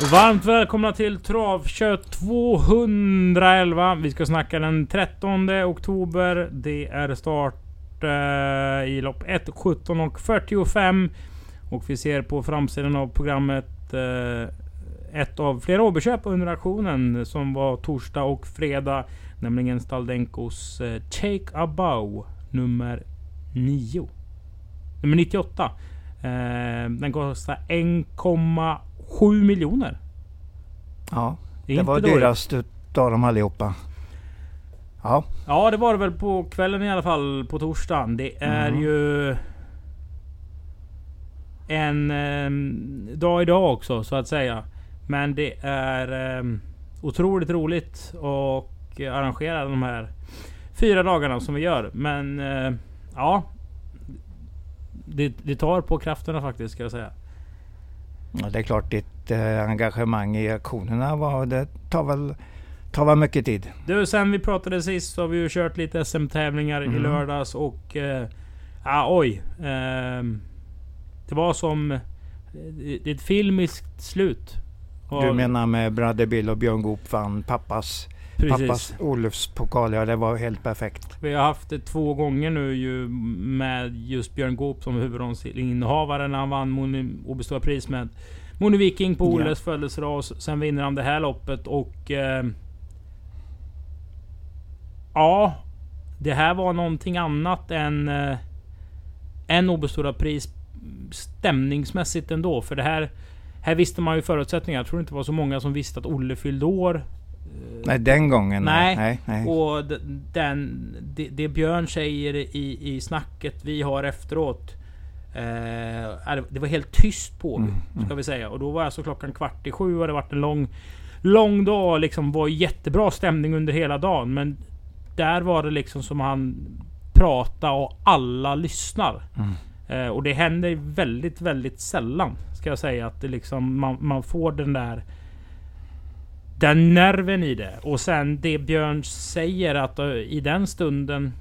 Varmt välkomna till Travkött 211. Vi ska snacka den 13 oktober. Det är start eh, i lopp 1, 17 och 45. Och vi ser på framsidan av programmet eh, ett av flera Åbyköp under auktionen som var torsdag och fredag. Nämligen Staldenkos eh, Take a Bow nummer 9. Nummer 98. Eh, den kostar 1,7 miljoner. Ja, Det, det var dåligt. dyrast utav dem allihopa. Ja, Ja, det var det väl på kvällen i alla fall på torsdagen. Det är Mm. ju en ehm, dag idag också så att säga. Men det är ehm, otroligt roligt och arrangera de här fyra dagarna som vi gör. Men eh, ja, det, det tar på krafterna faktiskt ska jag säga. Ja, det är klart ditt eh, engagemang i aktionerna var, det tar väl, tar väl mycket tid. Du, sen vi pratade sist så har vi ju kört lite SM-tävlingar i Mm. lördags och... Eh, ja, oj. ehm, det var som... eh, Det är ett filmiskt slut. Du menar med Brother Bill och Björn Goop vann pappas, Precis. pappas Olufspokal. Ja, det var helt perfekt. Vi har haft det två gånger nu ju med just Björn Goop som huvudrollsinnehavare när han vann Moni- Obestora pris med Moni Viking på Ja. Olles födelsedag. Sen vinner han det här loppet och... Eh, ja. Det här var någonting annat än... Eh, än Obestora pris stämningsmässigt ändå. För det här... Här visste man ju förutsättningarna. Jag tror inte det var så många som visste att Olle fyllde år. Eh, Nej, den gången. Nej. nej, nej. och den, det, det Björn säger i, i snacket vi har efteråt. Eh, det- var helt tyst på Mm, mm, ska vi säga. Och då var alltså klockan kvart i sju och det varit en lång, lång dag. Liksom var jättebra stämning under hela dagen. Men där var det liksom som han prata och alla lyssnar. Mm. Eh, och det händer väldigt, väldigt sällan. Ska jag säga att det liksom, man, man får den där den nerven i det. Och sen det Björn säger att eh, i den stunden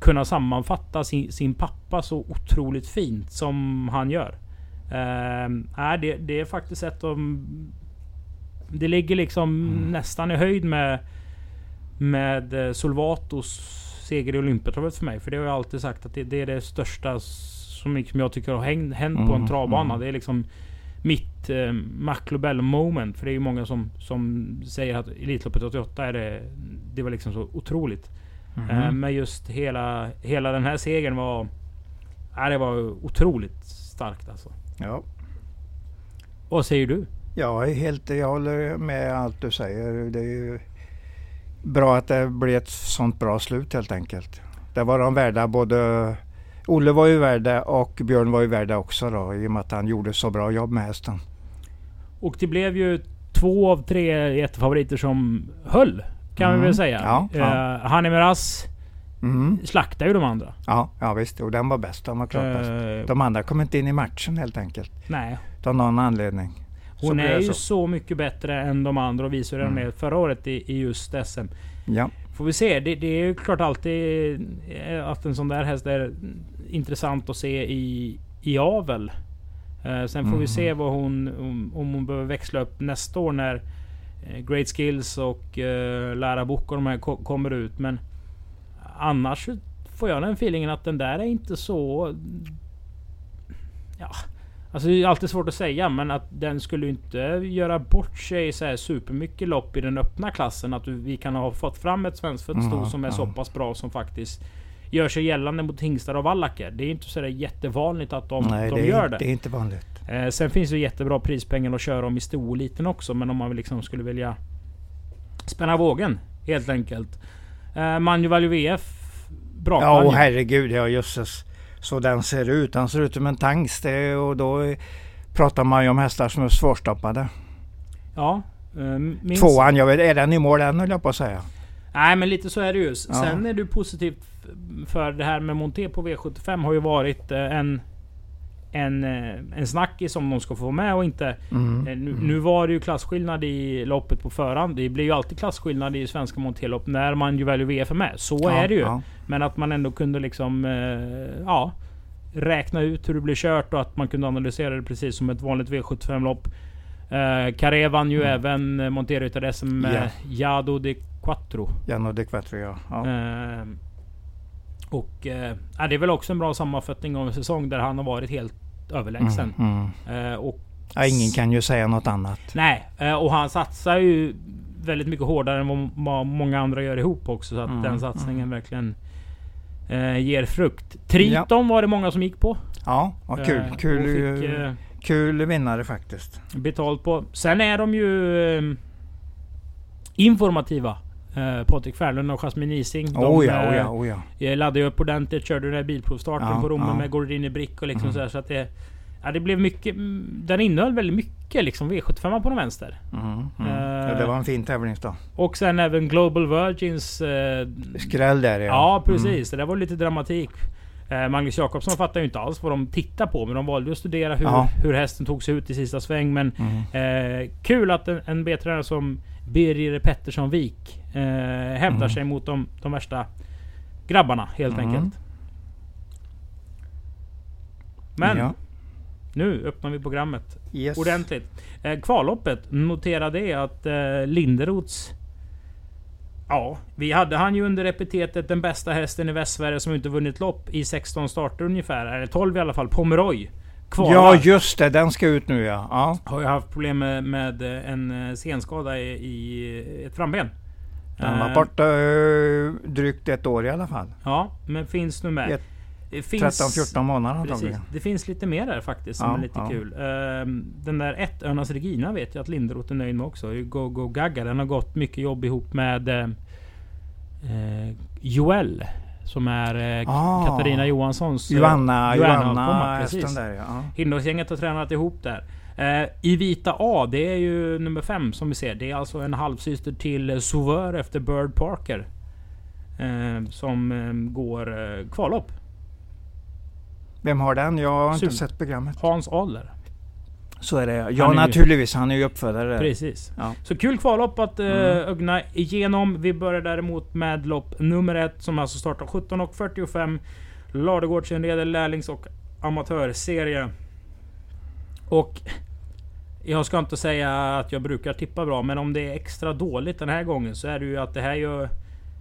kunna sammanfatta sin, sin pappa så otroligt fint som han gör. Är det, det är faktiskt ett av... Det ligger liksom Mm. nästan i höjd med med eh, Solvatos seger i Olympiatravet för mig. För det har jag alltid sagt att det, det är det största som liksom jag tycker har hänt på en Mm, travbana. mm. Det är liksom mitt eh, McLobell moment. För det är ju många som, som säger att Elitloppet 88 är det, det var liksom så otroligt. Mhm. Eh, men just hela, hela den här segern var... Ja, det var otroligt starkt alltså. Ja. Vad säger du? Är helt, jag håller med allt du säger. Det är ju bra att det blir ett sånt bra slut helt enkelt. Det var de värda både Olle var ju värd det och Björn var ju värd det också då i och med att han gjorde så bra jobb med hästen. Och det blev ju två av tre jättefavoriter som höll. Kan vi Mm. väl säga. Ja, ja. Eh, Hanni Miraz Mm. slaktar ju de andra. Ja, ja visst. Och den var bäst. Den var klart bäst. Eh, De andra kom inte in i matchen helt enkelt. nej. Av någon anledning. Hon är det ju så. mycket bättre än de andra och visade Mm. med förra året i, i just SM. Ja. Får vi se. Det, det är ju klart alltid eh, att en sån där häst är intressant att se i, i avel. Eh, sen får vi Mhm. se vad hon, om, om hon behöver växla upp nästa år när eh, Great Skills och eh, Lära Bok och de här ko- kommer ut. Men annars får jag den feelingen att den där är inte så... Ja, Alltså det är alltid svårt att säga men att den skulle inte göra bort sig så här supermycket lopp i den öppna klassen. Att vi kan ha fått fram ett svenskfött sto Ja, som är ja. så pass bra som faktiskt gör sig gällande mot hingstar och vallacker. Det är inte så där jättevanligt att de, Nej, de det, gör är, det. det är inte vanligt. Eh, sen finns det jättebra prispengar att köra om i storliten också. Men om man liksom skulle vilja spänna vågen helt enkelt. Eh, Manju Value VF. Bra Ja, och herregud, ja jösses. Så den ser ut. Den ser ut som en tanks. Det, och då pratar man ju om hästar som är svårstoppade. Ja. eh, minst- Tvåan, jag vet, är den i mål än höll jag på att säga. Nej men lite så är det ju. Ja. Sen är det positivt för det här med Monté på V75 har ju varit eh, en en, eh, en snackis om de ska få vara med och inte. Mm. Eh, Nu, Mm. nu var det ju klasskillnad i loppet på förhand. Det blir ju alltid klasskillnad i svenska monterlopp när man ju väljer VF med. Så Ja, är det ju. Ja. Men att man ändå kunde liksom... Ja. Räkna ut hur det blir kört och att man kunde analysera det precis som ett vanligt V75-lopp. Eh, Carré vann ju Mm. även eh, Monteruta SM med Ja. Jado de Quattro. Jano de Quattro ja. ja. Eh, och eh, ja, det är väl också en bra sammanfattning av en säsong där han har varit helt överlägsen. Mm, mm. Eh, och Ja, ingen kan ju säga något annat. Nej, eh, och han satsar ju väldigt mycket hårdare än vad, vad många andra gör ihop också. Så att Mm, den satsningen verkligen eh, ger frukt. Triton Ja. var det många som gick på. Ja, ja kul. Eh, Kul, fick eh, kul vinnare faktiskt. betalt på. Sen är de ju informativa. Eh, Patrik Färlund och Jasmine Ising. De Oh ja, oh eh, ja, oh ja. laddade ju upp ordentligt. Körde den här bilprovstarten Ja, på Romme ja. med Gordini Brick och liksom Mm. sådär. Så att det, ja, det blev mycket. mm, Den innehöll väldigt mycket liksom V75 på den vänster. Mm, mm. Eh, ja. Det var en fin tävlingsdag. Och sen även Global Virgins... Eh, Skräll där ja. ja precis, det där var lite dramatik. Eh, Magnus Jakobsson fattar ju inte alls vad de tittar på. Men de valde att studera hur, Ja. hur hästen tog sig ut i sista sväng. Men Mm. Mm. eh, kul att en, en B-tränare som Birger Pettersson Wik eh, hävdar Mm. sig mot de, de värsta grabbarna helt Mm. enkelt. Men Ja. nu öppnar vi programmet Yes. ordentligt. Eh, kvalloppet, notera det att eh, Linderoths... Ja, vi hade han ju under epitetet den bästa hästen i Västsverige som inte vunnit lopp i 16 starter ungefär. Eller 12 i alla fall. Pomeroy. Kvalar. Ja just det, den ska ut nu ja. ja. Har ju haft problem med, med eh, en eh, senskada i, i ett framben. Den var Eh, borta eh, drygt ett år i alla fall. Ja, men finns nu med. Ett- Det finns, 13-14 månader Precis. antagligen. Det finns lite mer där faktiskt som Ja, är lite ja. kul. Ehm, den där ett Önas Regina vet jag att Linderoth är nöjd med också. Go Go Gaga. Den har gått mycket jobb ihop med eh, eh, Joel. Som är eh, Ah. Katarina Johanssons... eh, Joanna, Alcomma, hästen precis. där ja. Hindåsgänget har tränat ihop där. Eh, I Vita A, det är ju nummer fem som vi ser. Det är alltså en halvsyster till eh, Sauveur efter Bird Parker. Eh, som eh, går eh, kvallopp. Vem har den? Jag har inte sett programmet. Hans Adler. Så är det ja. Ju- naturligtvis, han är ju uppfödare. Precis. Ja. Så kul kvallopp att eh, Mm. ögna igenom. Vi börjar däremot med lopp nummer ett som alltså startar 17.45. Ladugårdsinreder lärlings och amatörserie. Och jag ska inte säga att jag brukar tippa bra, men om det är extra dåligt den här gången så är det ju att det här ju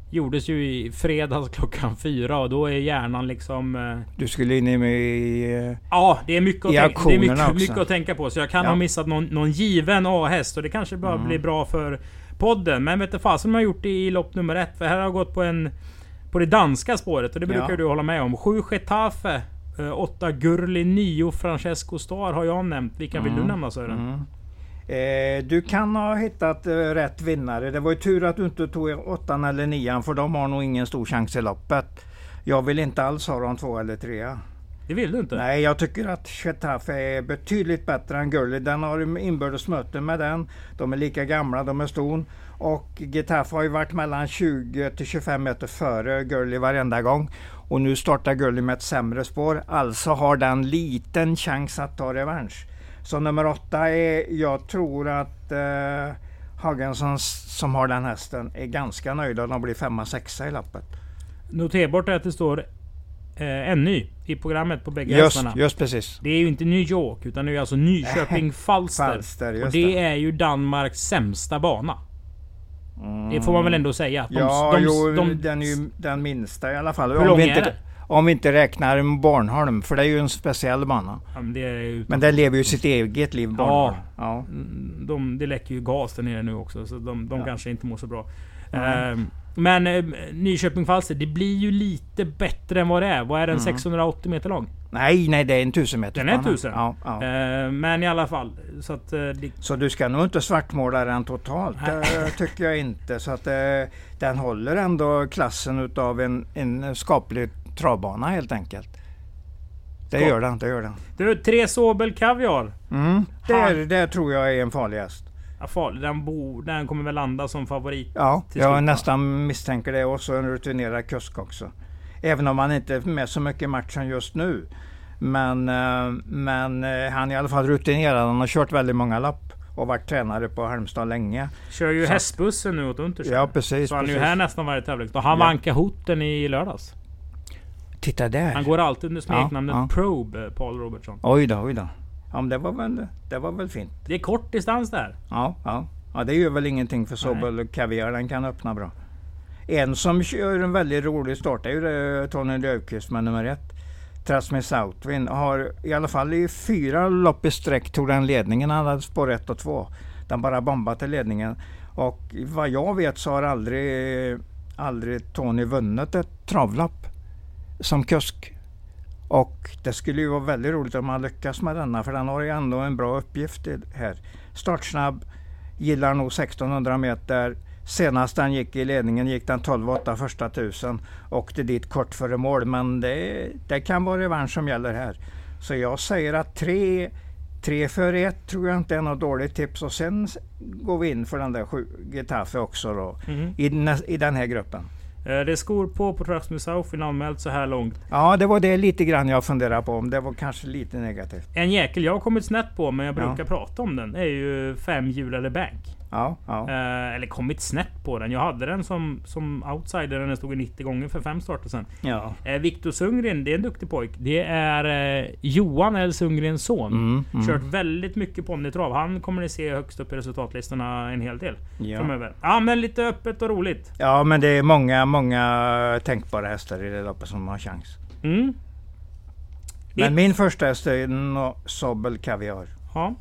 gjordes ju i fredags klockan fyra och då är hjärnan liksom... Eh, Du skulle in i... eh, Ja, det är mycket att, tänka, det är mycket, mycket att tänka på. Så jag kan Ja. ha missat någon, någon given A-häst och det kanske bara Mm. blir bra för podden. Men vet du fasen jag har gjort det i lopp nummer ett. För här har jag gått på en... På det danska spåret och det brukar Ja. du hålla med om. 7 Getafe, 8 Gurli, 9 Francesco Star har jag nämnt. Vilka vill du Mm. nämna Sören? mm. Eh, du kan ha hittat eh, rätt vinnare. Det var ju tur att du inte tog åttan eller nian för de har nog ingen stor chans i loppet. Jag vill inte alls ha dem två eller trea. Det vill du inte? Nej, jag tycker att Getafe är betydligt bättre än Gurli. Den har inbördes möte med den. De är lika gamla, de är ston. Och Getafe har ju varit mellan 20 till 25 meter före Gurli varenda gång. Och nu startar Gurli med ett sämre spår. Alltså har den liten chans att ta revansch. Så nummer åtta är, jag tror att eh, Hagensson som har den hästen är ganska nöjd om de blir femma, sexa i loppet. Noterbart är att det står eh, NY i programmet på bägge Just, hästarna. just precis. Det är ju inte New York utan det är alltså Nyköping Falster. Falster, Och det det. är ju Danmarks sämsta bana. Mm. Det får man väl ändå säga. De, Ja, de, jo, de, den är ju den minsta i alla fall. Hur lång är inte, den? Om vi inte räknar Bornholm, för det är ju en speciell bana. Ja, men det, Men den lever ju sitt eget liv, Bornholm. Ja. Mm, de, det läcker ju gas där nere nu också, så de, de Ja. kanske inte mår så bra. Nej. Ehm, men eh, Nyköping Falster, det blir ju lite bättre än vad det är. Vad är den? Mm. 680 meter lång? Nej, nej, det är en tusen meter. Den är 1000? Ja, ja. Ehm, men i alla fall. Så att eh, det, Så du ska nog inte svartmåla den totalt. Det tycker jag inte. Så att eh, den håller ändå klassen utav en, en skaplig travbana helt enkelt. Det gör den, det gör den. du, tre Sobel Kaviar. Mm. Det, det tror jag är en farlig häst. Ja, farlig. Den, bor, den kommer väl landa som favorit. Ja, jag nästan misstänker det. Och så en rutinerad kusk också. Även om han inte är med så mycket i matchen just nu. Men, eh, men eh, han är i alla fall rutinerad. Han har kört väldigt många lapp och varit tränare på Halmstad länge. Kör ju Så- hästbussen nu åt Untersen. Ja, precis. så han är ju här nästan varje tävling. Och han Ja. vann Kahoten i lördags. Titta där. Han går alltid under smeknamnet Ja, ja. Probe, eh, Paul Robertson. Oj då, oj då. Ja, men det var väl, det var väl fint. Det är kort distans där. Ja, ja. ja det gör väl ingenting för Sobel Kaviar. Den kan öppna bra. En som kör en väldigt rolig start är ju det Tony Löfqvist med nummer ett. Trasmi Southwind har i alla fall i fyra lopp i sträck tog den ledningen. Han hade spår 1 och 2. Den bara bombade till ledningen. Och vad jag vet så har aldrig, aldrig Tony vunnit ett travlopp som kusk. Och det skulle ju vara väldigt roligt om han lyckas med denna för den har ju ändå en bra uppgift här. Startsnabb, gillar nog 1600 meter. Senast den gick i ledningen gick den 12,8 första tusen. Åkte dit kort före mål men det, det kan vara revansch som gäller här. Så jag säger att tre, tre före ett tror jag inte är något dåligt tips och sen går vi in för den där sju, Getafe också då mm. i, i den här gruppen. Eh, det är skor på på Trust South anmält så här långt. Ja, det var det lite grann jag funderade på. Om det var kanske lite negativt. En jäkel jag har kommit snett på, men jag brukar ja. prata om den, är ju femhjulade bank. Ja, ja. Eh, eller kommit snett på den. Jag hade den som, som outsider när den stod i 90 gånger för fem starter sen. Ja. Eh, Viktor Sundgren, det är en duktig pojk. Det är eh, Johan L Sundgrens son. Mm, mm. Kört väldigt mycket ponnytrav. Han kommer ni se högst upp i resultatlistorna en hel del ja. framöver. Ja, men lite öppet och roligt. Ja, men det är många, många tänkbara hästar i det loppet som har chans. Mm. Men min första häst är Sobel Caviar. Ja.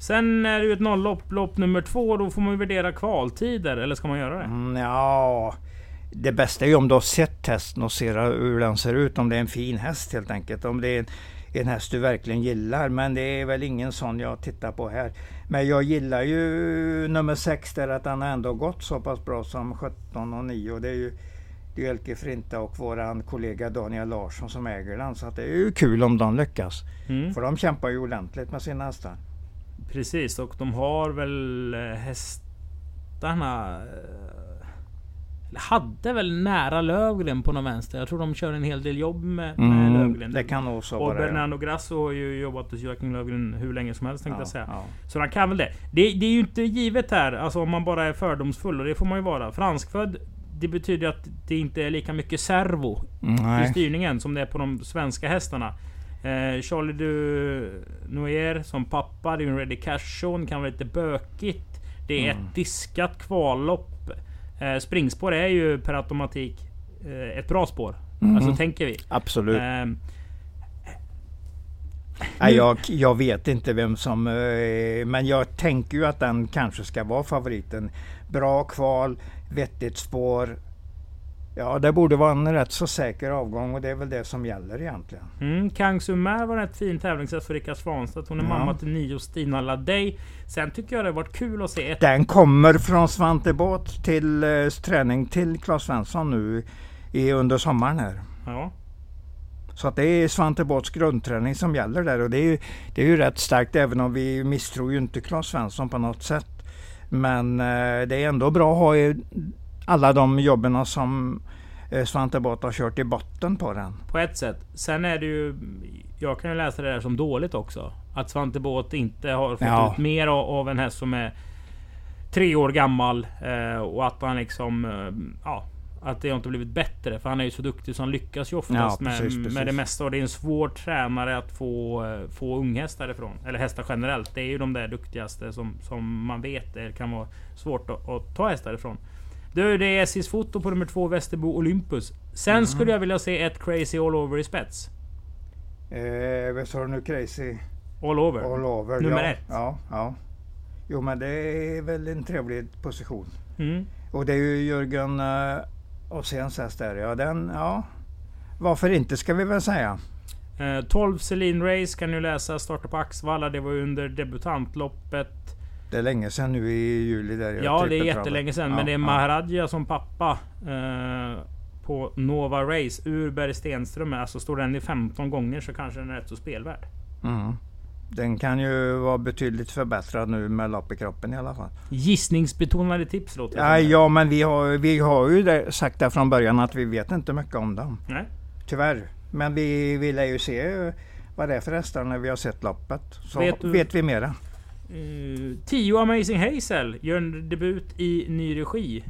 Sen är det ju ett nollopp, lopp nummer två. Då får man ju värdera kvaltider. Eller ska man göra det? Mm, ja, det bästa är ju om du har sett hästen och ser hur den ser ut. Om det är en fin häst helt enkelt. Om det är en, en häst du verkligen gillar. Men det är väl ingen sån jag tittar på här. Men jag gillar ju nummer 6 där att han har ändå gått så pass bra som 17 och 9. Och det är ju det är Elke Frinta och våran kollega Daniel Larsson som äger den. Så det är ju kul om de lyckas. Mm. För de kämpar ju ordentligt med sina hästar. Precis, och de har väl eh, hästarna... Eh, hade väl nära Lövgren på någon vänster. Jag tror de kör en hel del jobb med, med mm, Lövgren. Det kan nog så Och vara Bernardo Grasso har ju jobbat hos Joakim Lövgren hur länge som helst tänkte ja, jag säga. Ja. Så han kan väl det. det. det. är ju inte givet här, alltså om man bara är fördomsfull. Och det får man ju vara. Franskfödd det betyder att det inte är lika mycket servo mm, i styrningen som det är på de svenska hästarna. Eh, Charlie du Noir som pappa, en ready cash-zone, kan vara lite bökigt. Det är mm. ett diskat kvallopp. Eh, springspår är ju per automatik eh, ett bra spår. Mm. Alltså tänker vi. Absolut. Eh, Nej, jag, jag, vet inte vem som... Eh, men jag tänker ju att den kanske ska vara favoriten. Bra kval, vettigt spår. Ja, det borde vara en rätt så säker avgång och det är väl det som gäller egentligen. Mm, Kang Sumer var ett fin tävlingshäst för Rickard Svanstedt. Hon är ja. mamma till nio Stina Ladej. Sen tycker jag det varit kul att se... Ett... Den kommer från Svante Båt till eh, träning till Claes Svensson nu i, under sommaren här. Ja. Så att det är Svante Båts grundträning som gäller där och det är, ju, det är ju rätt starkt även om vi misstror ju inte Claes Svensson på något sätt. Men eh, det är ändå bra att ha alla de jobben som eh, Svante Båth har kört i botten på den. På ett sätt. Sen är det ju... Jag kan ju läsa det där som dåligt också. Att Svante Båth inte har fått ja. ut mer av en häst som är tre år gammal. Eh, och att han liksom... Eh, ja, att det har inte blivit bättre. För han är ju så duktig så han lyckas ju oftast ja, precis, med, precis. med det mesta. Och det är en svår tränare att få, få unghästar ifrån. Eller hästar generellt. Det är ju de där duktigaste som, som man vet det kan vara svårt att, att ta hästar ifrån. Du, det är SJs foto på nummer två Västerbo Olympus. Sen mm. skulle jag vilja se ett Crazy All Over i spets. Eh, vad sa du nu? Crazy? All Over. All over nummer ja, ett. Ja, ja. Jo men det är väl en trevlig position. Mm. Och det är ju Jörgen uh, och sen häst där. Ja, den, ja. Varför inte ska vi väl säga. Eh, 12 Celine Race kan du läsa. Startar på Axvalla. Det var under debutantloppet. Det är länge sedan nu i juli. Där ja, det är jättelänge sedan. Ja, men det är Maharadja som pappa. Eh, på Nova Race. Urberg Stenström. Alltså står den i 15 gånger så kanske den är rätt så spelvärd. Mm. Den kan ju vara betydligt förbättrad nu med lopp i kroppen i alla fall. Gissningsbetonade tips låter ja, ja, men vi har, vi har ju det, sagt det från början att vi vet inte mycket om dem. Nej. Tyvärr. Men vi vill ju se vad det är för hästar när vi har sett loppet. Så vet, du, vet vi mera. 10 uh, Amazing Hazel gör en debut i ny regi.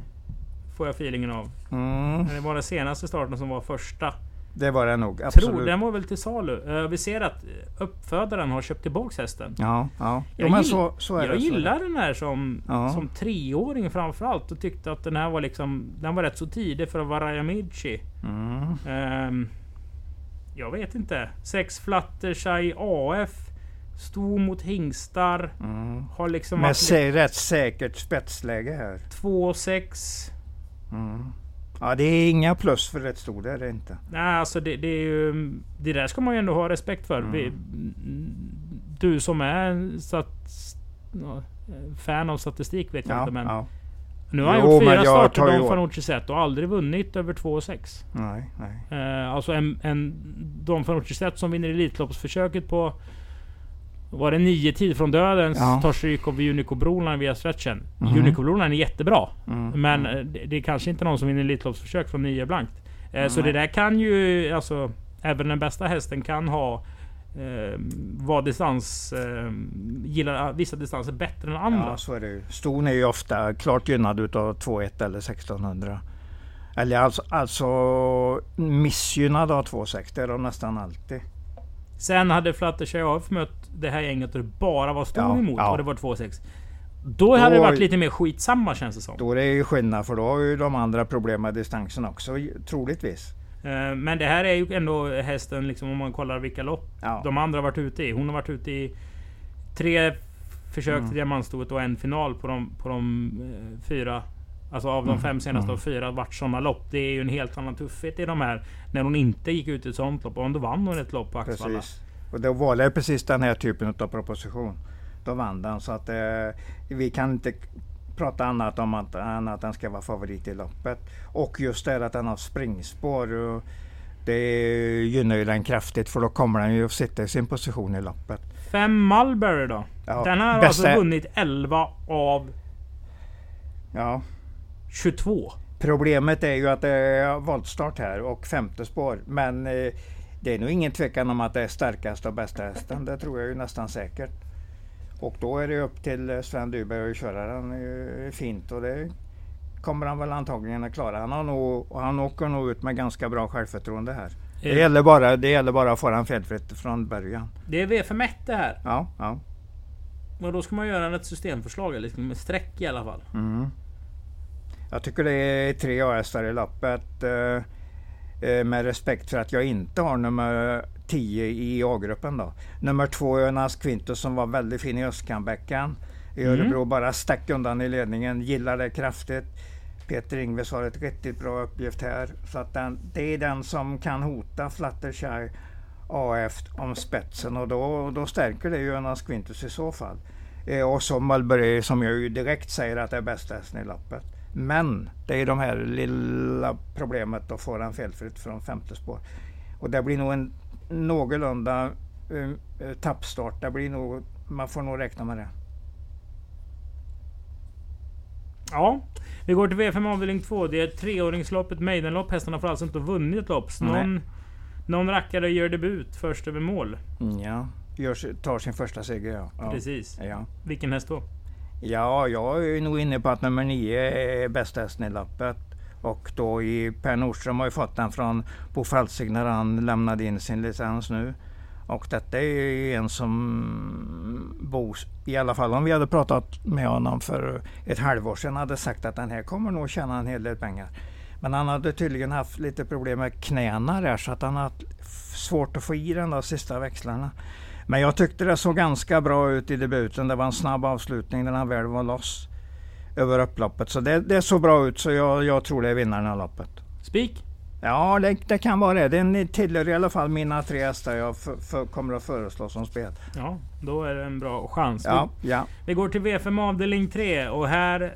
Får jag feelingen av. Mm. Det var den senaste starten som var första. det var det nog. Absolut. Tror, den var väl till salu. Eh, vi ser att uppfödaren har köpt tillbaks hästen. Ja, ja. Jo, Jag men gill- så, så jag det. gillar den här som, Ja. som treåring framförallt och tyckte att den här var liksom... Den var rätt så tidig för att vara Rayamichi. Mm. Ehm, jag vet inte. Sex Fluttershy AF. Sto mot hingstar. Mm. Har liksom varit sä- rätt säkert spetsläge här. 2-6. Mm. Ja, det är inga plus för ett stort, det är det inte. Nej, alltså det, det är ju... Det där ska man ju ändå ha respekt för. Mm. Vi, du som är stat, fan av statistik vet jag Ja, inte men... ja. Nu har han Jo, gjort men fyra starter, Don Fanucci sett och aldrig vunnit över 2,6. Nej, nej. Eh, alltså en, en Don Fanucci sett som vinner Elitloppsförsöket på... Var det nio tid från döden? Ja. Tar stryk av Unico Broline via stretchen. Mhm. Unico Broline är jättebra. Mm. Men eh, det, det är kanske inte någon som vinner Elitloppsförsök från nio blankt. Eh, så det där kan ju... Alltså, även den bästa hästen kan ha... Eh, vara distans... Eh, gillar vissa distanser bättre än andra. Ja, så är det ju. Ston är ju ofta klart gynnad utav 2-1 eller 1600. Eller alltså, alltså missgynnad av 2-6. Det är de nästan alltid. Sen hade Fluttershy mött det här gänget och det bara var ston Ja, emot ja. och det var 2-6. Då hade det Då- varit lite mer skitsamma känns det som. Då är det ju skillnad för då har ju de andra problem med distansen också troligtvis. Eh, Men det här är ju ändå hästen, liksom, om man kollar vilka lopp Ja. de andra har varit ute i. Hon har varit ute i tre försök Mm. till diamantstoet och en final på de, på de eh, fyra. Alltså av de Mm, fem senaste mm. och fyra har varit sådana lopp. Det är ju en helt annan tuffhet i de här. När hon inte gick ut i ett sånt lopp. Och då vann hon ett lopp på Axevalla. Precis. Och då var det precis den här typen av proposition. Då vann den. Så att eh, vi kan inte prata annat om att, än att den ska vara favorit i loppet. Och just det att den har springspår. Och det gynnar ju den kraftigt för då kommer den ju att sitta i sin position i loppet. Fem Mulberry då. Ja, Den har bästa- alltså vunnit 11 av Ja. 22. Problemet är ju att det är voltstart här och femte spår. Men eh, det är nog ingen tvekan om att det är starkaste och bästa hästen. Det tror jag ju nästan säkert. Och då är det upp till eh, Sven Dyberg att köra den eh, fint och det kommer han väl antagligen att klara. Han, har nog, han åker nog ut med ganska bra självförtroende här. Det Eh, gäller bara, det gäller bara att få den felfritt från början. Det är V5 det här. Ja, ja. Och då ska man göra ett systemförslag, liksom med streck i alla fall. Mm. Jag tycker det är tre A-hästar i loppet. Eh, eh, med respekt för att jag inte har nummer 10 i A-gruppen. Då. Nummer två Önas Quintus som var väldigt fin i Östkammbäckan. I Mm. Örebro bara stack undan i ledningen. Gillar det kraftigt. Peter Ingves har ett riktigt bra uppgift här. Så att den, det är den som kan hota Fluttershy AF om spetsen och då, då stärker det ju Önas Quintus i så fall. Eh, och så Mulberry som jag ju direkt säger att det är bästa hästen i loppet. Men det är de här lilla problemet att få den felfritt från femte spår. Och det blir nog en någorlunda uh, tappstart. Det blir nog, man får nog räkna med det. Ja. Vi går till V5 avdelning 2. Det är ett treåringslopp, ett maidenlopp. Hästarna får alltså inte vunnit ett lopp. Så Nej. någon, någon rackare gör debut först över mål. Ja, gör, tar sin första seger ja. ja. Precis. Ja. Vilken häst då? Ja, jag är nog inne på att nummer nio är bästa hästen i loppet. Och då i Per Nordström har ju fått den från Bo Falsig när han lämnade in sin licens nu. Och detta är ju en som Bo, i alla fall om vi hade pratat med honom för ett halvår sedan, hade sagt att den här kommer nog tjäna en hel del pengar. Men han hade tydligen haft lite problem med knäna där så att han har haft svårt att få i den där sista växlarna. Men jag tyckte det såg ganska bra ut i debuten. Det var en snabb avslutning när han väl var loss över upploppet. Så det, det såg bra ut så jag, jag tror det är vinnaren av loppet. Spik? Ja, det, det kan vara det. Den tillhör i alla fall mina tre hästar jag för, för, kommer att föreslå som spel. Ja, då är det en bra chans. Ja, ja. Vi går till V5 avdelning 3 och här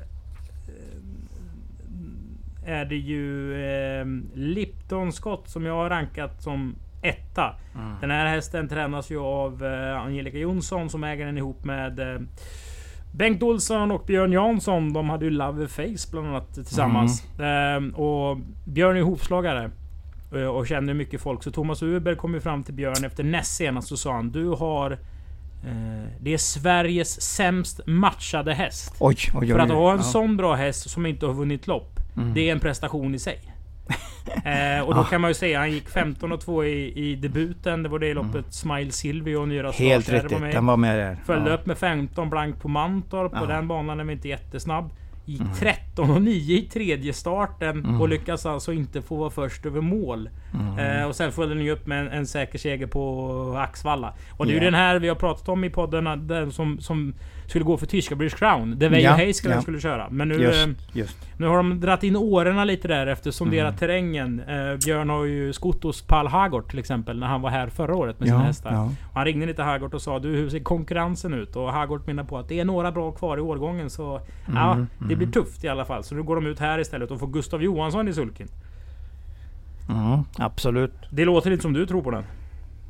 eh, är det ju eh, Lipton Scott som jag har rankat som etta. Mm. Den här hästen tränas ju av eh, Angelica Jonsson som äger den ihop med eh, Bengt Olsson och Björn Jansson. De hade ju Love Face bland annat tillsammans. Eh, och Björn är hovslagare. eh, Och känner mycket folk. Så Thomas Uber kom ju fram till Björn efter näst senast och sa han Du har Det är Sveriges sämst matchade häst. Oj, oj, oj. För att ha en ja. sån bra häst som inte har vunnit lopp. Mm. Det är en prestation i sig. eh, och då kan man ju säga han gick 15 och 2 i, i debuten. Det var det loppet mm. Smile Silvio och Nyra Helt riktigt, var den var med där. Följde ja. upp med 15 blank på Mantorp. Ja. På den banan är vi inte jättesnabb. Gick mm. 13 och 9 i tredje starten mm. och lyckas alltså inte få vara först över mål. Mm. Eh, och sen följde ni upp med en, en säker seger på Axvalla. Och det är yeah. ju den här vi har pratat om i podden, den som, som skulle gå för tyska British Crown. Det var ja, Heiskelen ja. skulle köra. Men nu, just, eh, just. nu har de dratt in årorna lite där efter sonderat mm. terrängen. Eh, Björn har ju skott hos Pal Hagort till exempel när han var här förra året med sina hästar. Ja. han ringde lite Hagort och sa du hur ser konkurrensen ut? Och Hagort menar på att det är några bra kvar i årgången så mm, ja, det mm. blir tufft i alla fall. Så nu går de ut här istället och får Gustav Johansson i sulken. Mm, absolut. Det låter lite som du tror på den.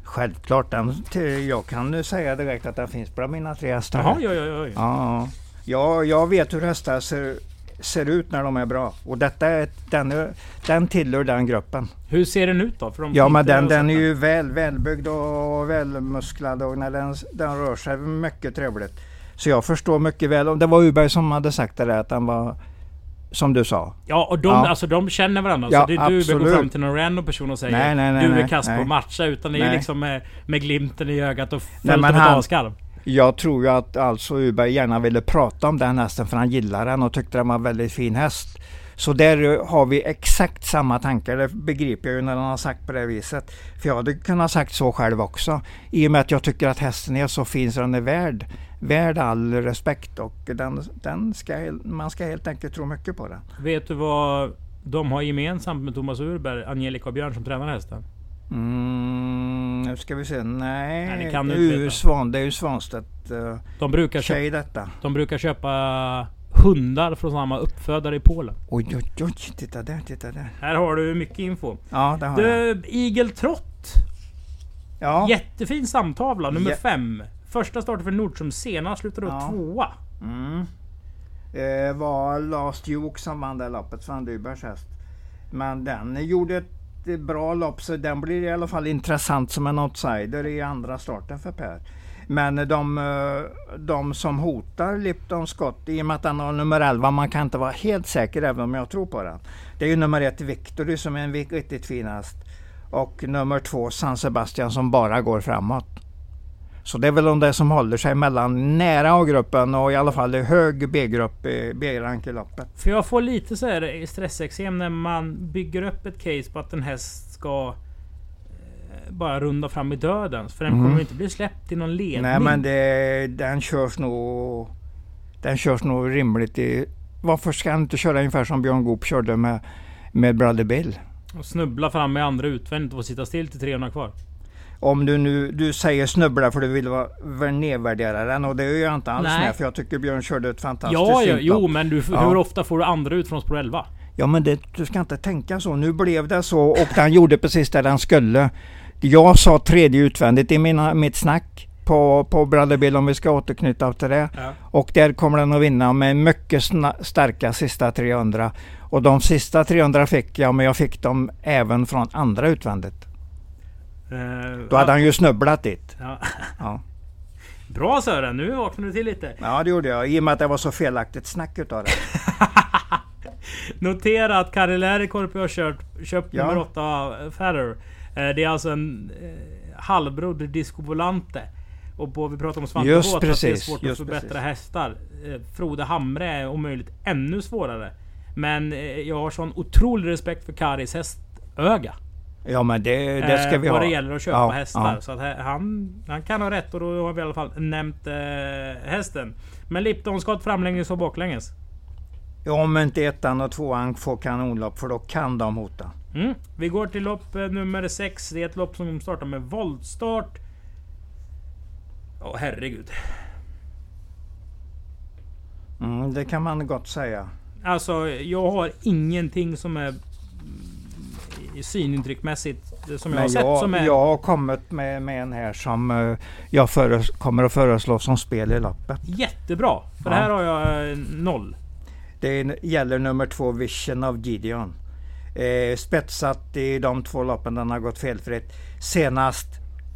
Självklart. Den, jag kan säga direkt att den finns bland mina tre hästar. Jaha, ja, ja, ja. ja. Ja, jag vet hur hästar ser, ser ut när de är bra. Och detta är, den, den tillhör den gruppen. Hur ser den ut då? För de ja, men den, den är ju väl, välbyggd och välmusklad och när den, den rör sig mycket trevligt. Så jag förstår mycket väl. Det var Uberg som hade sagt det där, att den var som du sa. Ja, och de, ja. Alltså, de känner varandra. Ja, så det är du absolut. går fram till någon random person och säger nej, nej, nej, Du är kass på att matcha. Utan det är liksom med, med glimten i ögat och fullt av ett avskalv. Jag tror ju att alltså Uberg gärna ville prata om den hästen för han gillar den och tyckte den var en väldigt fin häst. Så där har vi exakt samma tankar. Det begriper jag ju när han har sagt på det viset. För jag hade kunnat sagt så själv också. I och med att jag tycker att hästen är så fin så den är värd värd all respekt och den, den ska, man ska helt enkelt tro mycket på den. Vet du vad de har gemensamt med Thomas Urberg, Angelica och Björn som tränar hästen? Mm, nu ska vi se. Nej, Nej det, kan är ju Svan, det är ju Svanstedt uh, de brukar köpa, detta. De brukar köpa hundar från samma uppfödare i Polen. Oj, oj, oj. Titta där, titta där. Här har du mycket info. Ja, det har du, jag. Eagle Trott. Ja. Jättefin samtavla, nummer ja. fem. Första starten för Nordström senast slutade ja. tvåa. Mm. Det var Last Duke som vann det loppet, Sven Dybers häst. Men den gjorde ett bra lopp så den blir i alla fall intressant som en outsider i andra starten för Per. Men de, eh, de som hotar Lipton Scott, i och med att han har nummer 11, man kan inte vara helt säker även om jag tror på den. Det är ju nummer ett Victory som är en riktigt fin häst. Och nummer två San Sebastian som bara går framåt. Så det är väl de där som håller sig mellan nära A-gruppen och i alla fall i hög B-grupp, eh, B-rank i loppet. För jag får lite så här stressexem när man bygger upp ett case på att en häst ska bara runda fram i döden. För den mm. kommer inte bli släppt i någon ledning. Nej men det, den körs nog... Den körs nog rimligt i... Varför ska han inte köra ungefär som Björn Goop körde med, med Brother Bill? Och snubbla fram med andra utvändigt och sitta still till 300 kvar om du nu du säger snubbla för du vill vara nedvärdera den och det är jag inte alls Nej. med för jag tycker Björn körde ett fantastiskt Ja, ja jo men du, ja. hur ofta får du andra ut från spår 11? Ja men det, du ska inte tänka så. Nu blev det så och den gjorde precis det den skulle. Jag sa tredje utvändigt i mina, mitt snack på, på Brotherbill om vi ska återknyta till det. Ja. Och där kommer den att vinna med mycket starka sista 300. Och de sista 300 fick jag men jag fick dem även från andra utvändigt. Uh, Då hade ja. han ju snubblat dit. Ja. ja. Bra Sören, nu vaknade du till lite. Ja det gjorde jag, i och med att det var så felaktigt snack utav det. Notera att Kari Läärikorpi har kört, köpt nummer 8 Ferrer. Eh, det är alltså en eh, halvbror till Disco Volante. Och på, vi pratar om Svante Båt, att det är svårt att förbättra precis. hästar. Eh, Frode Hamre är om möjligt ännu svårare. Men jag har sån otrolig respekt för Karis hästöga. Ja men det, det ska vi eh, ha. Vad det gäller att köpa ja, hästar. Ja. Så att han, han kan ha rätt och då har vi i alla fall nämnt eh, hästen. Men Lipton ska framlänges och baklänges. Ja, om inte ettan och tvåan får kanonlopp för då kan de hota. Mm. Vi går till lopp eh, nummer 6. Det är ett lopp som startar med voltstart. Åh oh, herregud. Mm, det kan man gott säga. Alltså jag har ingenting som är synintryckmässigt som jag har sett. Jag, som är... jag har kommit med, med en här som uh, jag föres, kommer att föreslå som spel i loppet. Jättebra! För ja. här har jag noll. Det gäller nummer två Vision of Gideon. Eh, spetsat i de två loppen den har gått felfritt. Senast,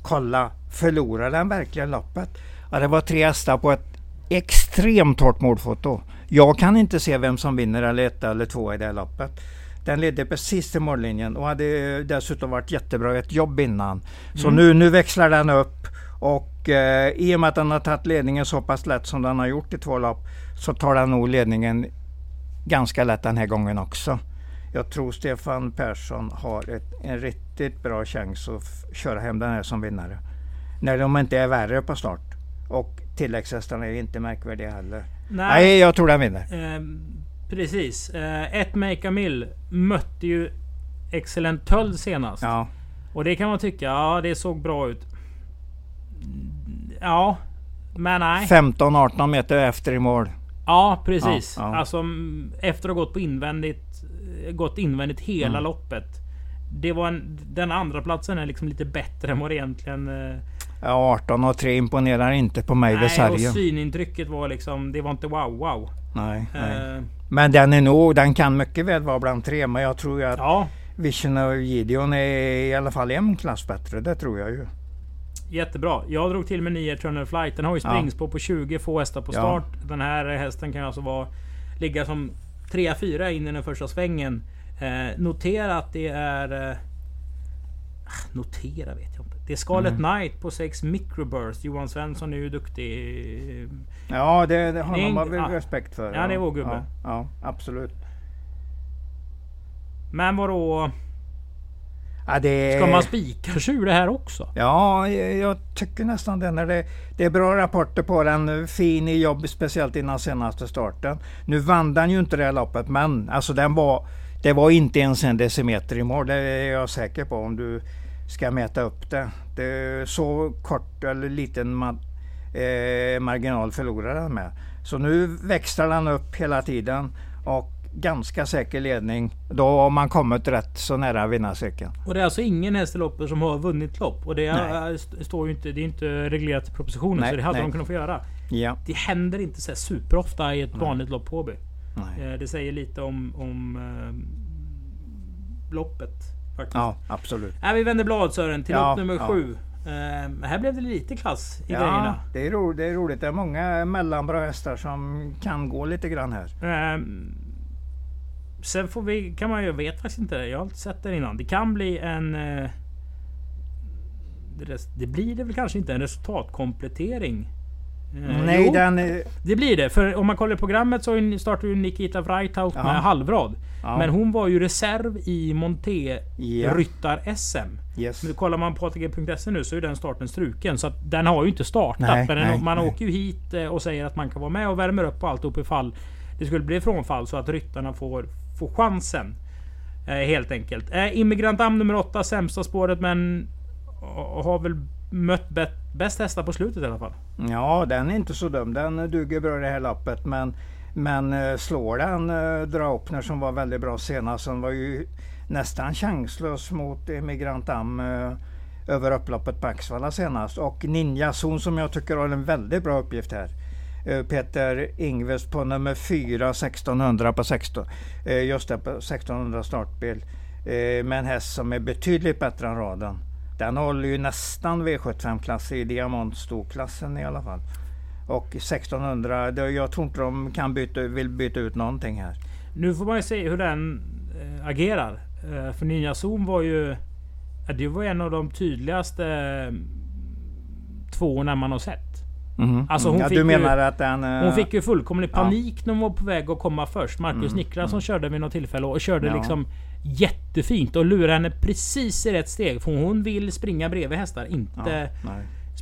kolla, förlorade den verkligen loppet? Ja, det var tre hästar på ett extremt hårt målfoto. Jag kan inte se vem som vinner eller ett eller två i det loppet. Den ledde precis till mållinjen och hade dessutom varit jättebra i ett jobb innan. Så Mm. nu, nu växlar den upp och eh, i och med att den har tagit ledningen så pass lätt som den har gjort i två lopp så tar den nog ledningen ganska lätt den här gången också. Jag tror Stefan Persson har ett, en riktigt bra chans att köra hem den här som vinnare. När de inte är värre på start. Och tilläggshästarna är inte märkvärdiga heller. Nej, jag tror den vinner. Eh, precis. Eh, ett Make a Mill mötte ju Excellent Töll senast. Ja, Och det kan man tycka, ja det såg bra ut. Ja, men nej. 15-18 meter efter i mål. Ja, precis. Ja, ja. Alltså efter att ha gått på invändigt, gått invändigt hela Mm. loppet. Det var en, den andra platsen är liksom lite bättre än vad det egentligen... eh, Ja, 18 och 3 imponerar inte på mig vid Nej, och sargen. synintrycket var liksom... Det var inte wow wow. Nej, nej. Eh, Men den är nog, den kan mycket väl vara bland tre. Men jag tror ju att ja, Vision och Gideon är i alla fall en klass bättre. Det tror jag ju. jättebra. Jag drog till med 9 Eternal Flight. Den har ju Ja. springspår på 20 få hästar på Ja. start. Den här hästen kan alltså vara, ligga som 3-4 in i den första svängen. Eh, notera att det är... Eh, ah, notera vet jag inte. Det är Scarlet Mm. Knight på 6 Microburst. Johan Svensson är ju duktig. Ja, det, det har vi ja. respekt för. Ja, det är vår gubbe. Ja, ja absolut. Men vadå? Ja, det, Ska man spika tjur det här också? Ja, jag tycker nästan det. När det, det är bra rapporter på den. Fin i jobb, speciellt innan senaste starten. Nu vann den ju inte det här loppet, men alltså den var, det var inte ens en decimeter i mål. Det är jag säker på om du ska mäta upp det. det är så kort eller liten ma- eh, marginal förlorar den med. Så nu växlar den upp hela tiden och ganska säker ledning. Då har man kommit rätt så nära vinnarcirkeln. Och det är alltså ingen häst i loppet som har vunnit lopp. Och det är, Nej. st- står ju inte, det är inte reglerat i propositionen. Nej, så det hade nej. de kunnat få göra. Ja. Det händer inte så superofta i ett vanligt lopp på Åby. Nej. Eh, Det säger lite om, om eh, loppet. Faktiskt. Ja, absolut. Nej, vi vänder blad Sören till Ja, lopp nummer ja. sju. Eh, här blev det lite klass i Ja, grejerna. det är, ro, det är roligt. Det är många mellanbra hästar som kan gå lite grann här. Eh, sen får vi, kan man ju, jag vet faktiskt inte. Jag har inte sett det innan. Det kan bli en... Eh, det, blir det väl kanske inte en resultatkomplettering. Eh, Nej, jo, den... är- det blir det. För om man kollar programmet så startar ju Nikita Ja. med halvrad. Ja, Men hon var ju reserv i Monté ja, Ryttar-SM. yes. Men kollar man på ATG.se nu så är den starten struken. Så den har ju inte startat. Nej, men den, nej, man nej. åker ju hit eh, och säger att man kan vara med och värmer upp och alltihop ifall det skulle bli frånfall. Så att ryttarna får, Få chansen. Eh, helt enkelt. Eh, Immigrant Am nummer 8, sämsta spåret men har väl mött bäst, hästar på slutet i alla fall. Ja, den är inte så dum. Den duger bra i det här loppet. Men, men eh, slår den eh, Draupner som var väldigt bra senast. Den var ju nästan chanslös mot Immigrant Am eh, över upploppet på Axvalla senast. Och Ninja Zon som jag tycker har en väldigt bra uppgift här. Eh, Peter Ingves på nummer 4, 1600 på 16. eh, Just det, på 1600 startbil. Eh, Med en häst som är betydligt bättre än raden. Den håller ju nästan V75-klass i diamantstorklassen i alla fall. Och 1600, det, jag tror inte de kan byta, vill byta ut någonting här. Nu får man ju se hur den eh, agerar. Eh, för Ninja Zoom var ju... Det var en av de tydligaste mm, tvåorna man har sett. Alltså, hon ja, fick du ju- menar att den... eh, Hon fick ju fullkomlig Ja. panik när hon var på väg att komma först. Marcus Mm, Niklasson mm. körde vid något tillfälle och körde Ja. liksom jättefint och lurade henne precis i rätt steg. För hon vill springa bredvid hästar, ja, inte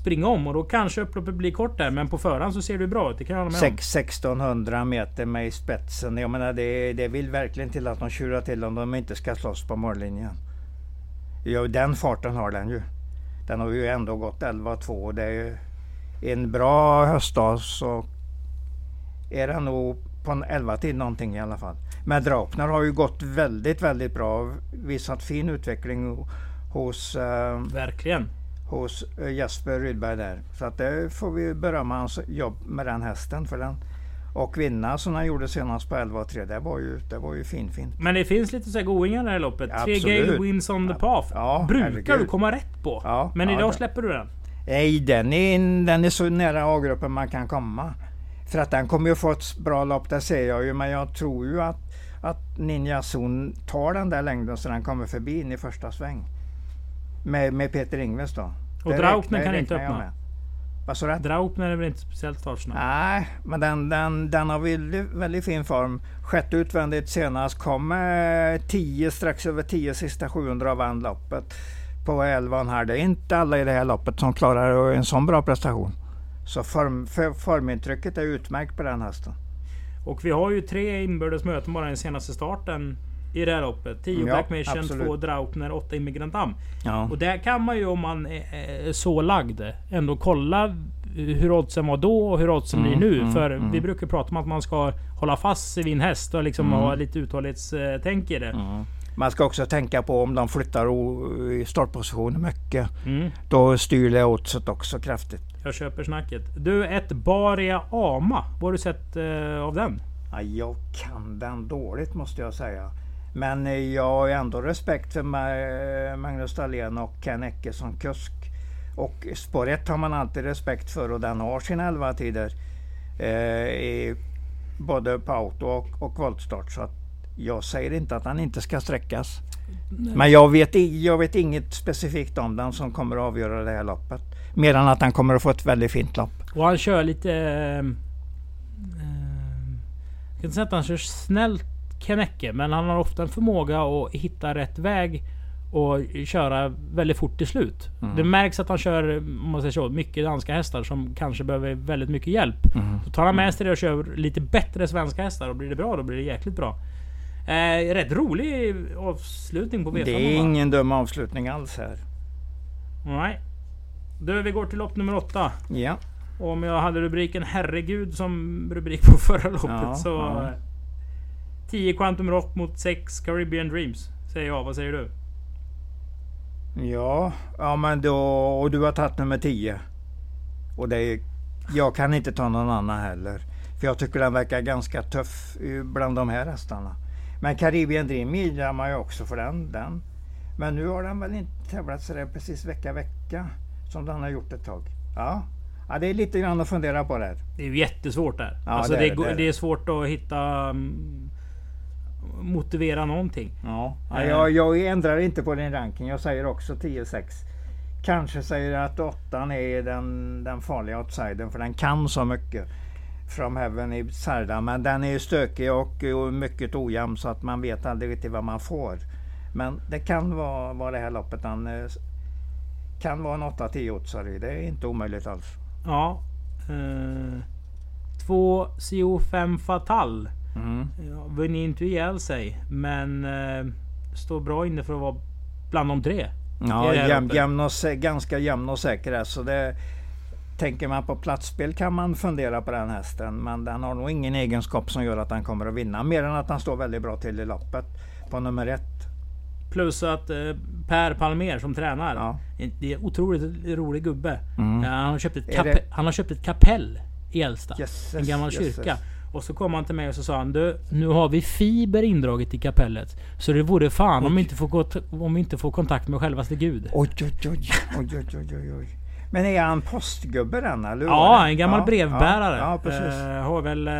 springa om. Och då kanske upploppet blir kort där. Men på förhand så ser det bra ut. Det kan jag hålla med om. Sex- 1600 meter med i spetsen. Jag menar det, det vill verkligen till att de tjurar till om de inte ska slåss på mållinjen. Ja, den farten har den ju. Den har ju ändå gått 11-2 och det är ju en bra höstdag så är den nog på en 11 tid någonting i alla fall. Men Draupner har ju gått väldigt, väldigt bra. Visat fin utveckling hos eh, Verkligen. hos eh, Jesper Rydberg där. Så att det får vi berömma hans jobb med den hästen. För den. Och vinna som han gjorde senast på 11 och 3, det var ju, det var ju fin, fint. Men det finns lite så här goingar i det här loppet. Tre Absolut. Gale Wins on the Path. Ja, Brukar herregud. du komma rätt på. Ja, men ja, idag det- släpper du den. Nej, den är, den är så nära A-gruppen man kan komma. För att den kommer ju få ett bra lopp, det ser jag ju. Men jag tror ju att att Ninja Zon tar den där längden så den kommer förbi in i första sväng. Med, med Peter Ingves då. Och Draupner kan inte öppna. Vad sa du? Draupner är väl inte speciellt startsnabb? Nej, men den, den, den har väldigt, väldigt fin form. Sjätte utvändigt senast. Kom eh, 10, strax över 10 sista 700 och vann loppet på 11,5. Det är inte alla i det här loppet som klarar en sån bra prestation. Så form, för, formintrycket är utmärkt på den hästen. Och vi har ju tre inbördes möten bara den senaste starten i det här loppet. 10 Ja, Black Mission, absolut. 2 Draupner, 8 Immigrant Am. Ja. Och där kan man ju om man är så lagd ändå kolla hur oddsen var då och hur oddsen Mm, blir nu. mm, För mm. vi brukar prata om att man ska hålla fast vid en häst och liksom Mm. ha lite uthållighetstänk i det. Man ska också tänka på om de flyttar o- i startposition mycket. Mm. Då styr det oddset också kraftigt. Jag köper snacket. Du, ett Baria Ama. Vad har du sett eh, av den? Ja, jag kan den dåligt måste jag säga. Men eh, jag har ändå respekt för Ma- Magnus Dahlén och Ken Ecke som kusk. Och spår 1 har man alltid respekt för och den har sina 11 tider. Eh, i både på auto och, och voltstart. Så att jag säger inte att han inte ska sträckas. Men jag vet, jag vet inget specifikt om den som kommer att avgöra det här loppet. Mer än att han kommer att få ett väldigt fint lopp. Och han kör lite... Eh, jag kan inte säga att han kör snällt Kennecke, men han har ofta en förmåga att hitta rätt väg och köra väldigt fort till slut. Mm. Det märks att han kör, om man säger så, mycket danska hästar som kanske behöver väldigt mycket hjälp. Mm. Så tar han med sig det och kör lite bättre svenska hästar och blir det bra, då blir det jäkligt bra. Eh, rätt rolig avslutning på V5. Det är ingen dum avslutning alls här. Nej. Du, vi går till lopp nummer åtta. Ja. Om jag hade rubriken Herregud som rubrik på förra loppet Ja, så... ja. eh, 10 Quantum Rock mot 6 Caribbean Dreams. Säger jag. Vad säger du? Ja, ja men då, och du har tagit nummer 10. Och det är, jag kan inte ta någon annan heller. För jag tycker den verkar ganska tuff eh, bland de här hästarna. Men Caribbean Dream gillar man ju också för den, den. Men nu har den väl inte tävlat sådär precis vecka vecka. Som den har gjort ett tag. Ja, ja det är lite grann att fundera på där. Det är jättesvårt där. Ja, alltså det är det, det, är det är svårt att hitta... mm, Motivera någonting. Ja, ja, Eh. jag, jag ändrar inte på din ranking. Jag säger också 10-6. Kanske säger jag att åttan är den, den farliga outsidern för den kan så mycket. From Heaven i Sarda. Men den är ju stökig och, och mycket ojämn så att man vet aldrig riktigt vad man får. Men det kan vara, vara det här loppet. Den eh, kan vara en 8-10 oddsare. Det är inte omöjligt alls. Ja. Eh, två CO5 Fatal. Mm. Vinner inte ihjäl sig. Men eh, står bra inne för att vara bland de tre. Ja, jäm, jämn och, ganska jämn och säker. Så det, tänker man på platsspel kan man fundera på den hästen. Men den har nog ingen egenskap som gör att den kommer att vinna. Mer än att den står väldigt bra till i loppet. På nummer ett. Plus att eh, Per Palmer som tränar. Ja. Det är otroligt rolig gubbe. Mm. Ja, han, har köpt ett det- han har köpt ett kapell i Älsta. Jösses, en gammal kyrka. Och så kom han till mig och så sa han du, nu har vi fiber indraget i kapellet. Så det vore fan om vi, inte får om vi inte får kontakt med självaste Gud. Oj, oj, oj, oj, oj, oj, oj. Men är han postgubbe den eller? Ja, det? en gammal Ja, brevbärare. Ja, ja. Eh, har väl eh,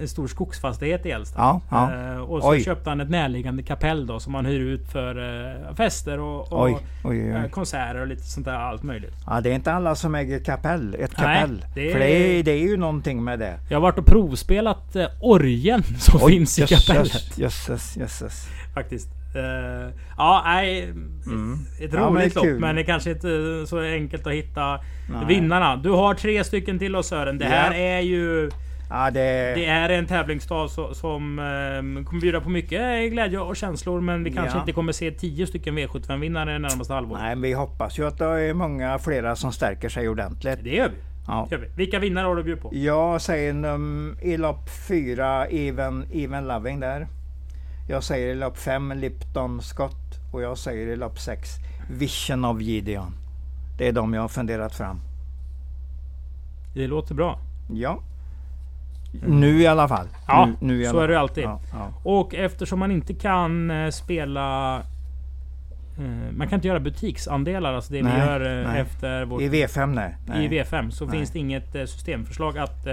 en stor skogsfastighet i Älsta. Eh, och så Oj. köpte han ett närliggande kapell då som han hyr ut för fester och, och Oj, oj, konserter och lite sånt där allt möjligt. Ja, det är inte alla som äger kapell. Ett Nej, kapell. det är- För det är, det är ju någonting med det. Jag har varit och provspelat orgeln som finns i kapellet. jösses, jösses, jösses. Faktiskt. Eh, ja, nej. Mm. Ett Ja, men roligt är kul. lopp, men det är kanske inte så enkelt att hitta Nej. vinnarna. Du har tre stycken till oss Sören. Det här Ja. är ju... Ja, det, Det är en tävlingsdag som eh, kommer bjuda på mycket glädje och känslor. Men vi kanske Ja. inte kommer se 10 stycken V75-vinnare det närmaste halvåret. Nej, vi hoppas ju att det är många flera som stärker sig ordentligt. Det gör vi. Ja. Det gör vi. Vilka vinnare har du bjuda på? Jag säger num, i lopp 4 even, even Loving där. Jag säger i lopp 5 Lipton Scott. Och jag säger i lopp 6 Vision of Gideon. Det är de jag har funderat fram. Det låter bra. Ja. Nu i alla fall. Ja, nu, nu i så är det alltid. Ja, ja. Och eftersom man inte kan eh, spela... eh, Man kan inte göra butiksandelar, alltså det vi Nej, gör eh, nej. efter vårt, I V5 nej. i nej. V5 så Nej. finns det inget systemförslag att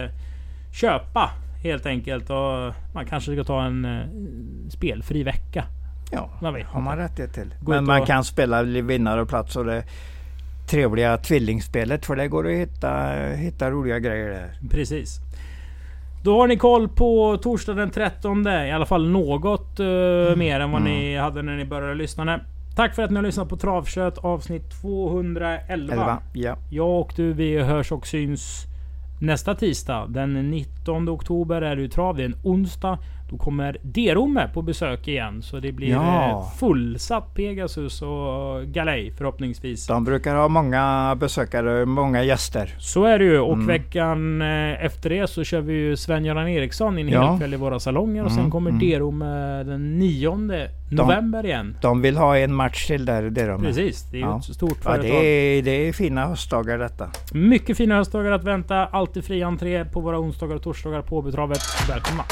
köpa helt enkelt. Och man kanske ska ta en eh, spelfri vecka. Ja, Man vet har man rättighet till. Gå Men man och- kan spela vinnare och det trevliga tvillingspelet för det går att hitta, hitta roliga grejer där. Precis. Då har ni koll på torsdag den 13. I alla fall något eh, mer än vad Mm. ni hade när ni började lyssna. Tack för att ni har lyssnat på Travkött avsnitt 211. 11. Ja. Jag och du, vi hörs och syns nästa tisdag. Den 19 oktober är det ju trav. Det är en onsdag. Då kommer Derome på besök igen. Så det blir Ja. eh, fullsatt Pegasus och galej förhoppningsvis. De brukar ha många besökare, många gäster. Så är det ju. Och Mm. veckan eh, efter det så kör vi ju Sven-Göran Eriksson in Ja. hel kväll i våra salonger. Och sen Mm, kommer mm. Derome den 9 november igen. De vill ha en match till där. de är. Precis. Det är ju Ja. ett stort Ja, företag. det, är, det är fina höstdagar detta. Mycket fina höstdagar att vänta. Alltid fri entré på våra onsdagar och torsdagar på Åbytravet. Välkomna!